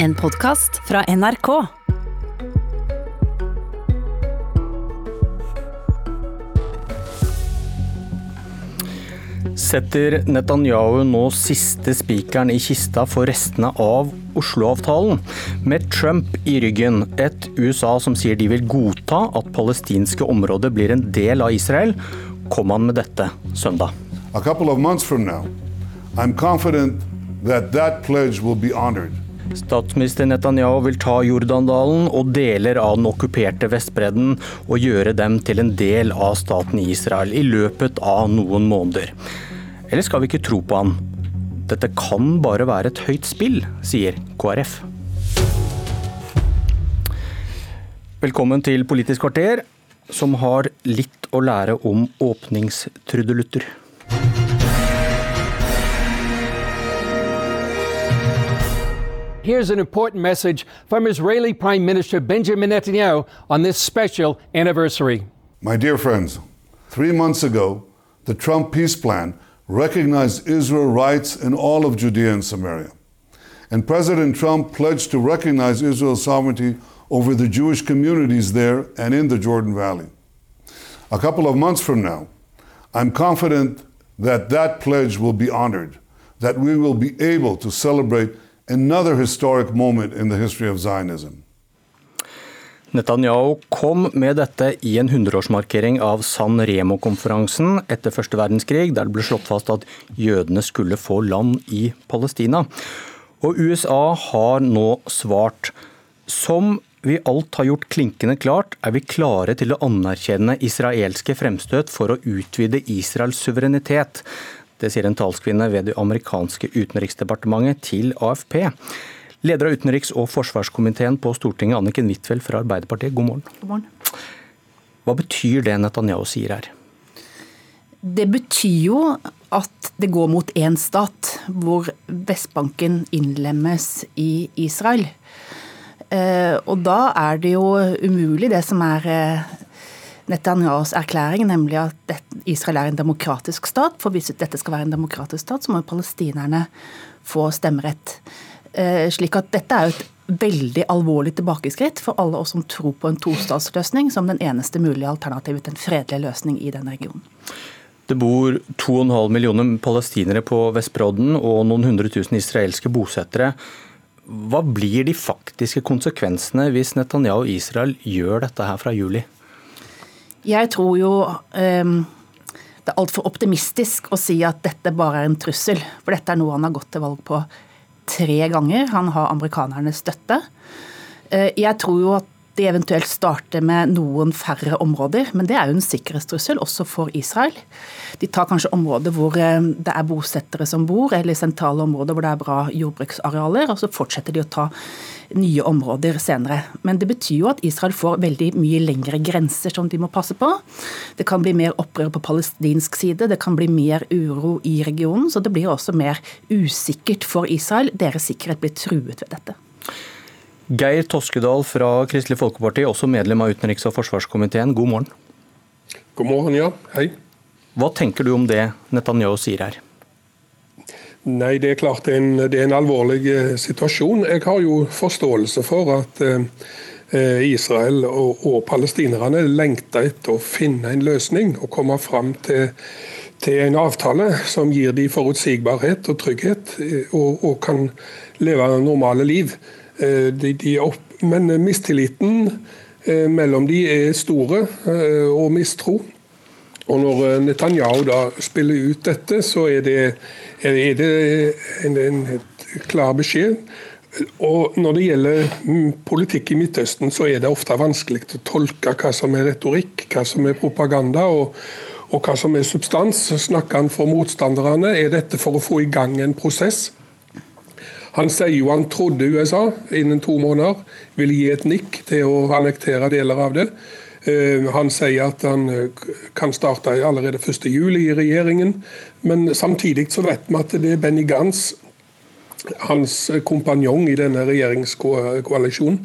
En podkast fra NRK. Setter Netanyahu nå siste spikeren i kista for restene av Oslo-avtalen? Med Trump i ryggen, et USA som sier de vil godta at palestinske områder blir en del av Israel, kom han med dette søndag. A couple of months from now, I'm confident that that pledge will be honored. Statsminister Netanyahu vil ta Jordandalen og deler av den okkuperte Vestbredden og gjøre dem til en del av staten Israel i løpet av noen måneder. Eller skal vi ikke tro på han? Dette kan bare være et høyt spill, sier KrF. Velkommen til Politisk kvarter, som har litt å lære om åpningstrudelutter. Here's an important message from Israeli Prime Minister Benjamin Netanyahu on this special anniversary. My dear friends, three months ago, the Trump peace plan recognized Israel's rights in all of Judea and Samaria. And President Trump pledged to recognize Israel's sovereignty over the Jewish communities there and in the Jordan Valley. A couple of months from now, I'm confident that that pledge will be honored, that we will be able to celebrate another historic moment in the history of Zionism. Netanyahu kom med dette i en 100-årsmarkering av San Remo-konferansen etter første verdenskrig, der det ble slått fast at jødene skulle få land i Palestina. Og USA har nå svart. Som vi alt har gjort klinkende klart, er vi klare til å anerkjenne israelske fremstøt for å utvide Israels suverenitet. Det sier en talskvinne ved det amerikanske utenriksdepartementet til AFP. Leder av utenriks- og forsvarskomiteen på Stortinget, Anniken Huitfeldt fra Arbeiderpartiet, god morgen. God morgen. Hva betyr det Netanyahu sier her? Det betyr jo at det går mot én stat, hvor Vestbanken innlemmes i Israel. Eh, og da er det jo umulig, det som er eh, Netanyahus erklæring, nemlig at Israel er en demokratisk stat. For hvis dette skal være en demokratisk stat, så må palestinerne få stemmerett. Eh, slik at dette er jo et veldig alvorlig tilbakeskritt for alle oss som tror på en tostatsløsning som den eneste mulige alternativet til en fredelig løsning i den regionen. Det bor 2,5 millioner palestinere på Vestbrodden og noen hundre tusen israelske bosettere. Hva blir de faktiske konsekvensene hvis Netanyahu og Israel gjør dette her fra juli? Jeg tror jo um, det er altfor optimistisk å si at dette bare er en trussel. For dette er noe han har gått til valg på tre ganger. Han har amerikanernes støtte. Uh, jeg tror jo at de eventuelt starter med noen færre områder, men det er jo en sikkerhetstrussel også for Israel. De tar kanskje områder hvor det er bosettere som bor, eller sentrale områder hvor det er bra jordbruksarealer, og så fortsetter de å ta nye områder senere. Men det betyr jo at Israel får veldig mye lengre grenser som de må passe på. Det kan bli mer opprør på palestinsk side, det kan bli mer uro i regionen. Så det blir også mer usikkert for Israel. Deres sikkerhet blir truet ved dette. Geir Toskedal fra Kristelig Folkeparti, også medlem av utenriks- og forsvarskomiteen. God morgen. God morgen, ja. Hei. Hva tenker du om det Netanyahu sier her? Nei, Det er klart det er en, det er en alvorlig eh, situasjon. Jeg har jo forståelse for at eh, eh Israel og, og palestinerne lengter etter å finne en løsning og komme fram til, til en avtale som gir dem forutsigbarhet og trygghet, og, og kan leve normale liv. Eh, de, de opp, men mistilliten mellom de er store, og mistro. Og når Netanyahu da spiller ut dette, så er det, er det en, en klar beskjed. Og når det gjelder mm, politikk i Midtøsten, så er det ofte vanskelig å tolke hva som er retorikk, hva som er propaganda. og, og hva som er substans. Snakker han for motstanderne? Er dette for å få i gang en prosess? Han sier jo han trodde USA innen to måneder ville gi et nikk til å annektere deler av det. Eh, han sier at han eh, kan starte allerede 1.7 i regjeringen. Men samtidig så vet vi at det er Benny Gantz, hans kompanjong i denne regjeringskoalisjonen,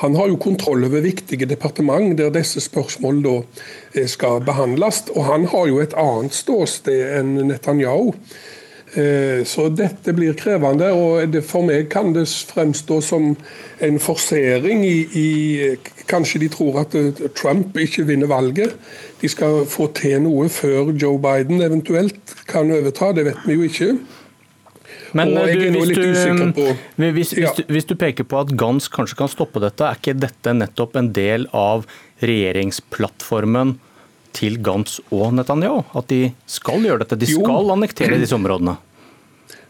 han har jo kontroll over viktige departement der disse spørsmålene da eh, skal behandles. Og han har jo et annet ståsted enn Netanyahu. Eh, så dette blir krevende, og for meg kan det fremstå som en forsering i, i Kanskje de tror at eh, Trump ikke vinner valget. De skal få til noe før Joe Biden eventuelt kan overta, det vet vi jo ikke. Men du, hvis, hvis, du, hvis, du, peker på at Gans kanskje kan stoppe dette, er ikke dette nettopp en del av regjeringsplattformen til Gantz og Netanyahu? At de skal gjøre dette? De skal jo. annektere disse områdene?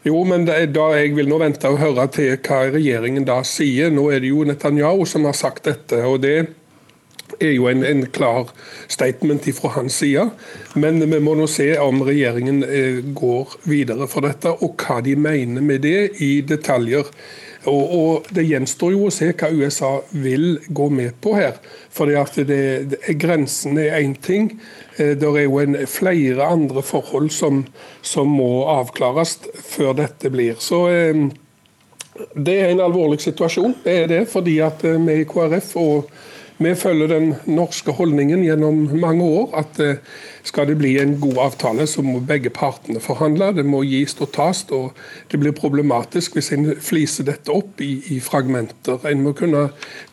Jo, men da jeg vil nå vente og høre til hva regjeringen da sier. Nå er det jo Netanyahu som har sagt dette. og det er jo en, en klar statement fra hans side. Men vi må nå se om regjeringen eh, går videre for dette, og hva de mener med det i detaljer. Og, og, Det gjenstår jo å se hva USA vil gå med på her. Fordi at Grensen er én ting. Eh, det er jo en, flere andre forhold som, som, må avklares før dette blir. Så eh, Det er en alvorlig situasjon. Det er det, fordi at vi i KrF og vi følger den norske holdningen gjennom mange år at eh, skal det bli en god avtale, så må begge partene forhandle. Det må gis og tas. og Det blir problematisk hvis en fliser dette opp i, i, fragmenter. En må kunne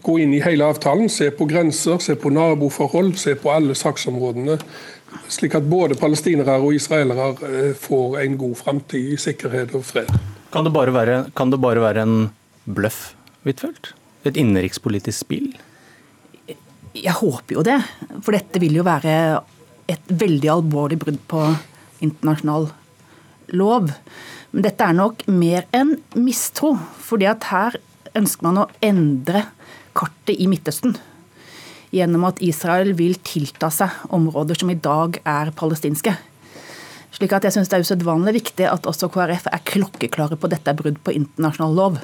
gå inn i hele avtalen, se på grenser, se på naboforhold, se på alle saksområdene. Slik at både palestinere og israelere eh, får en god framtid i sikkerhet og fred. Kan det bare være, det bare være en bløff, Huitfeldt? Et innenrikspolitisk spill? Jeg håper jo det. For dette vil jo være et veldig alvorlig brudd på internasjonal lov. Men dette er nok mer enn mistro. fordi at her ønsker man å endre kartet i Midtøsten. Gjennom at Israel vil tilta seg områder som i dag er palestinske. Slik at jeg synes Det er usedvanlig viktig at også KrF er klokkeklare på dette er brudd på internasjonal lov.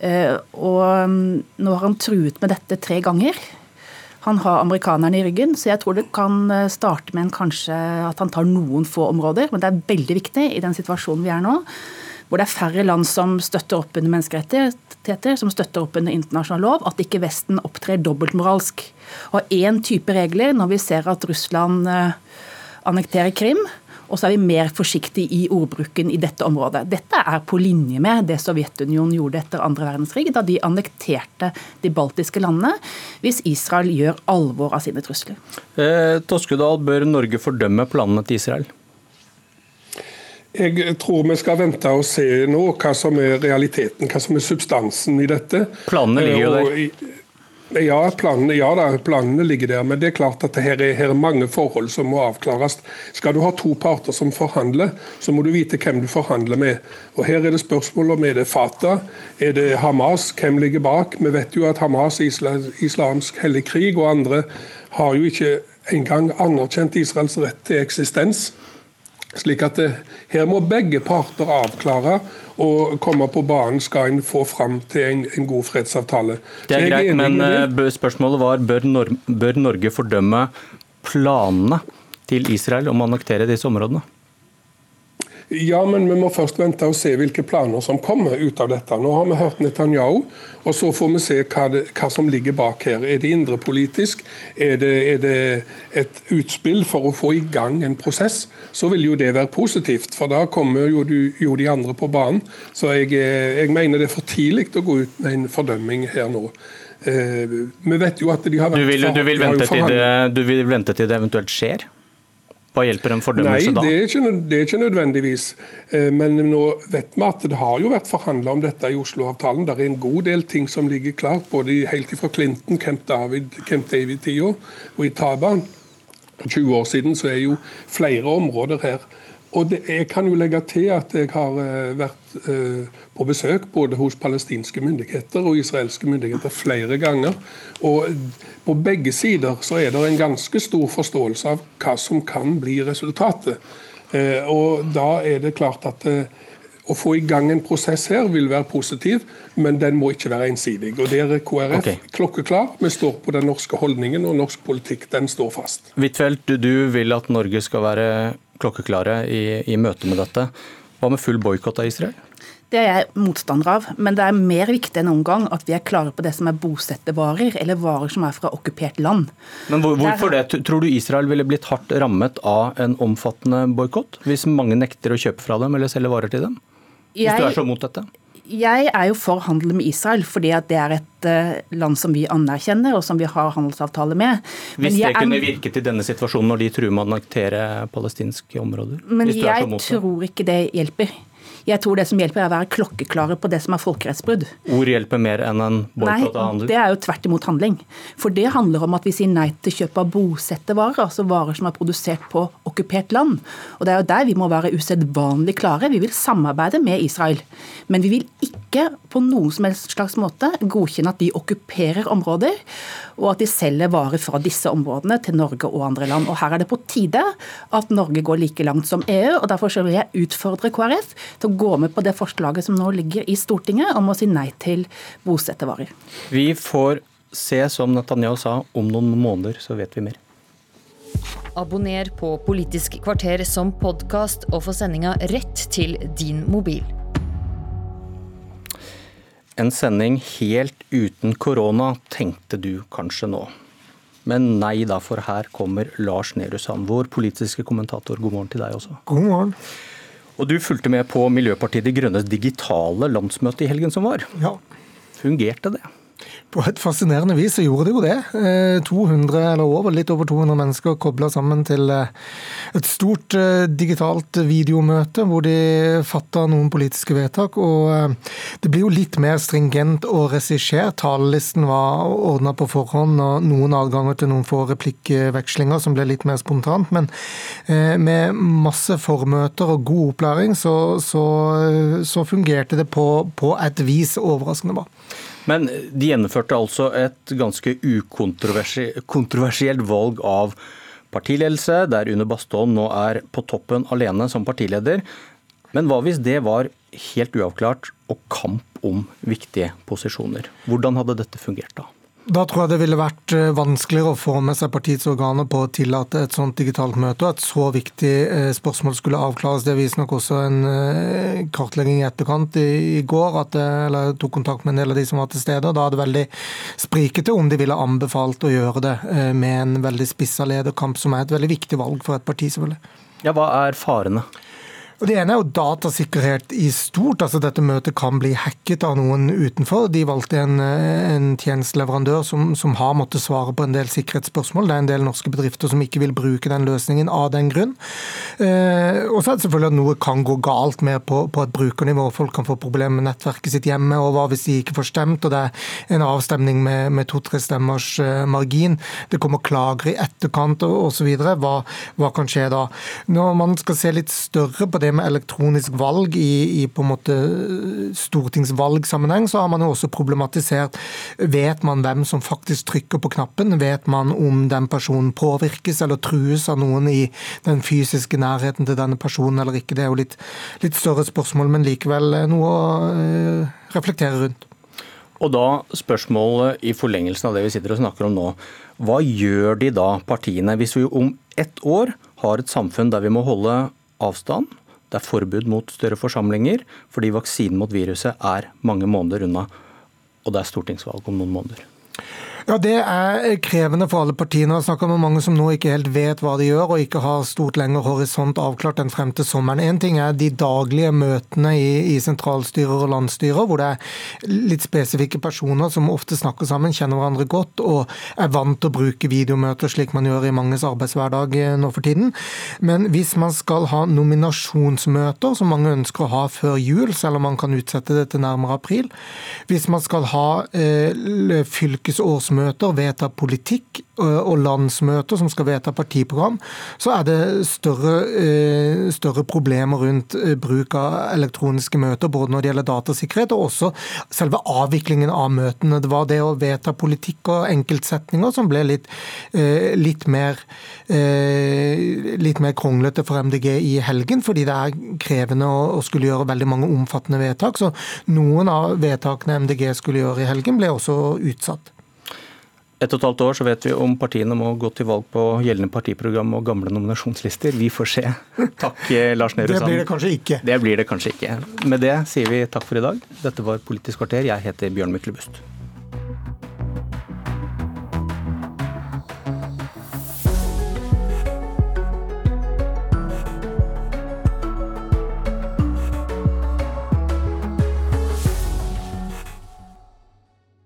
Eh, og mm, Nå har han truet med dette tre ganger. Han har amerikanerne i ryggen, så jeg tror det kan eh, starte med en kanskje at han tar noen få områder. Men det er veldig viktig i den situasjonen vi er nå, hvor det er færre land som støtter opp under menneskerettigheter, som støtter opp under internasjonal lov, at ikke Vesten opptrer dobbeltmoralsk. Og én type regler når vi ser at Russland eh, annekterer Krim, og så er vi mer forsiktige i ordbruken i dette området. Dette er på linje med det Sovjetunionen gjorde etter andre verdenskrig, da de annekterte de baltiske landene, hvis Israel gjør alvor av sine trusler. Eh, Toskedal, bør Norge fordømme planene til Israel? Jeg tror vi skal vente og se nå hva som er realiteten, hva som er substansen i dette. Planene ligger jo der. Ja, planene, ja da, planene ligger der, men det er klart at her er, her er mange forhold som må avklares. Skal du ha to parter som forhandler, så må du vite hvem du forhandler med. Og Her er det spørsmål om er det Fatah, er det Hamas, hvem ligger bak? Vi vet jo at Hamas, islamsk hellig krig og andre har jo ikke engang anerkjent Israels rett til eksistens. Slik at det, Her må begge parter avklare og komme på banen skal en få fram til en, en god fredsavtale. Det er greit, men eh, spørsmålet var bør, Nor bør Norge fordømme planene til Israel om å annektere disse områdene? Ja, men vi må først vente og se hvilke planer som kommer ut av dette. Nå har vi hørt Netanyahu, og så får vi se hva, det, hva som ligger bak her. Er det indrepolitisk? Er, det, er det et utspill for å få i gang en prosess? Så vil jo det være positivt, for da kommer jo, du, jo de andre på banen. Så jeg, jeg, mener det er for tidlig å gå ut med en fordømming her nå. Eh, vi vet jo at de har vært du vil, du vil, vente, til det, du vil vente til det eventuelt skjer? Hva hjelper en fordømmelse da? Nei, det er, ikke, det er ikke nødvendigvis. Eh, men nå vet vi at det har jo vært forhandla om dette i Oslo-avtalen. Det er en god del ting som ligger klart, både helt fra Clinton, Camp David-tida og i Taban. 20 år siden så er jo flere områder her og det, Jeg kan jo legge til at jeg har uh, vært uh, på besøk både hos palestinske myndigheter og israelske myndigheter flere ganger. Og på begge sider så er det en ganske stor forståelse av hva som kan bli resultatet. Uh, og da er det klart at å få i gang en prosess her vil være positiv, men den må ikke være ensidig. Og Der er KrF okay. klokkeklar. Vi står på den norske holdningen, og norsk politikk den står fast. Huitfeldt, du vil at Norge skal være klokkeklare i, i møte med dette. Hva med full boikott av Israel? Det er jeg motstander av. Men det er mer viktig enn noen gang at vi er klare på det som er bosettervarer, eller varer som er fra okkupert land. Men hvor, Hvorfor det? Tror du Israel ville blitt hardt rammet av en omfattende boikott? Hvis mange nekter å kjøpe fra dem eller selge varer til dem? Hvis jeg, du er så mot dette? Jeg er jo for handel med Israel, fordi at det er et eh, land som vi anerkjenner og som vi har handelsavtale med. Hvis det kunne virket i denne situasjonen når de truer med å annektere palestinske områder? Men jeg tror ikke det hjelper. Jeg tror det som hjelper, er å være klokkeklare på det som er folkerettsbrudd. Ord hjelper mer enn en boikott av handel? Det er jo tvert imot handling. For det handler om at vi sier nei til kjøp av bosettevarer, altså varer som er produsert på okkupert land. Og det er jo der vi må være usedvanlig klare. Vi vil samarbeide med Israel. Men vi vil ikke på noen som helst slags måte godkjenne at de okkuperer områder, og at de selger varer fra disse områdene til Norge og andre land. Og Her er det på tide at Norge går like langt som EU. og Derfor vil jeg utfordre KrF til å gå med på det forslaget som nå ligger i Stortinget om å si nei til bosettervarer. Vi får se, som Netanyahu sa, om noen måneder så vet vi mer. Abonner på Politisk kvarter som podkast og få sendinga rett til din mobil. En sending helt uten korona, tenkte du kanskje nå. Men nei da, for her kommer Lars Nehru Sand, vår politiske kommentator. God morgen til deg også. God morgen. Og du fulgte med på Miljøpartiet De Grønnes digitale landsmøte i helgen som var. Ja. Fungerte det? På et fascinerende vis så gjorde det jo det. 200, eh, eller over, litt over 200 mennesker kobla sammen til eh, et stort eh, digitalt videomøte hvor de fatta noen politiske vedtak. Og det blir jo litt mer stringent og regissert. Talelisten var ordna på forhånd, og noen adganger til noen få replikkvekslinger som ble litt mer spontant. Men med masse formøter og god opplæring så, så, så fungerte det på, på et vis overraskende bra. Men de gjennomførte altså et ganske ukontroversielt valg av partiledelse, der Une Bastholm nå er på toppen alene som partileder. Men hva hvis det var helt uavklart og kamp om viktige posisjoner? Hvordan hadde dette fungert da? Da tror jeg det ville vært eh, vanskeligere å få med seg partiets organer på å tillate et sånt digitalt møte, og et så viktig eh, spørsmål skulle avklares. Det viser nok også en eh, kartlegging i etterkant i går, at, jeg tok kontakt med en del av de som var til stede. og Da er det veldig sprikete om de ville anbefalt å gjøre det med en veldig spissa lederkamp, som er et veldig viktig valg for et parti, selvfølgelig. Ja, Hva er farene? Og Det ene er jo datasikkerhet i stort. altså Dette møtet kan bli hacket av noen utenfor. De valgte en, en tjenesteleverandør som, som, har måttet svare på en del sikkerhetsspørsmål. Det er en del norske bedrifter som ikke vil bruke den løsningen av den grunn. Eh, og så er det selvfølgelig at noe kan gå galt med på, på, et brukernivå. Folk kan få problemer med nettverket sitt hjemme, og hva hvis de ikke får stemt, og det er en avstemning med, med to-tre stemmers eh, margin. Det kommer klager i etterkant og osv. Hva, hva kan skje da? Når man skal se litt større på det med elektronisk valg i, i på en måte stortingsvalgsammenheng, så har man jo også problematisert Vet man hvem som faktisk trykker på knappen? Vet man om den personen påvirkes eller trues av noen i den fysiske nærheten til denne personen eller ikke? Det er jo litt, litt større spørsmål, men likevel noe å eh, reflektere rundt. Og da spørsmålet i forlengelsen av det vi sitter og snakker om nå. Hva gjør de da, partiene, hvis vi om ett år har et samfunn der vi må holde avstand, det er forbud mot større forsamlinger, fordi vaksinen mot viruset er mange måneder unna. Og det er stortingsvalg om noen måneder. Ja, Det er krevende for alle partiene. Jeg snakka med mange som nå ikke helt vet hva de gjør, og ikke har stort lenger horisont avklart enn frem til sommeren. Én ting er de daglige møtene i, i, sentralstyrer og landsstyrer, hvor det er litt spesifikke personer som ofte snakker sammen, kjenner hverandre godt og er vant til å bruke videomøter slik man gjør i manges arbeidshverdag eh, nå for tiden. Men hvis man skal ha nominasjonsmøter, som mange ønsker å ha før jul, selv om man kan utsette det til nærmere april, hvis man skal ha eh, fylkesårsmøter landsmøter vedtar politikk, og landsmøter som skal vedta partiprogram, så er det større, større, problemer rundt bruk av elektroniske møter, både når det gjelder datasikkerhet og også selve avviklingen av møtene. Det var det å vedta politikk og enkeltsetninger som ble litt, litt mer litt mer kronglete for MDG i helgen, fordi det er krevende å skulle gjøre veldig mange omfattende vedtak. Så noen av vedtakene MDG skulle gjøre i helgen, ble også utsatt. Ett og et halvt år så vet vi om partiene må gå til valg på gjeldende partiprogram og gamle nominasjonslister. Vi får se. Takk, eh, Lars Nehru Sand. Det blir det kanskje ikke. Det blir det kanskje ikke. Med det sier vi takk for i dag. Dette var Politisk kvarter. Jeg heter Bjørn Myklebust.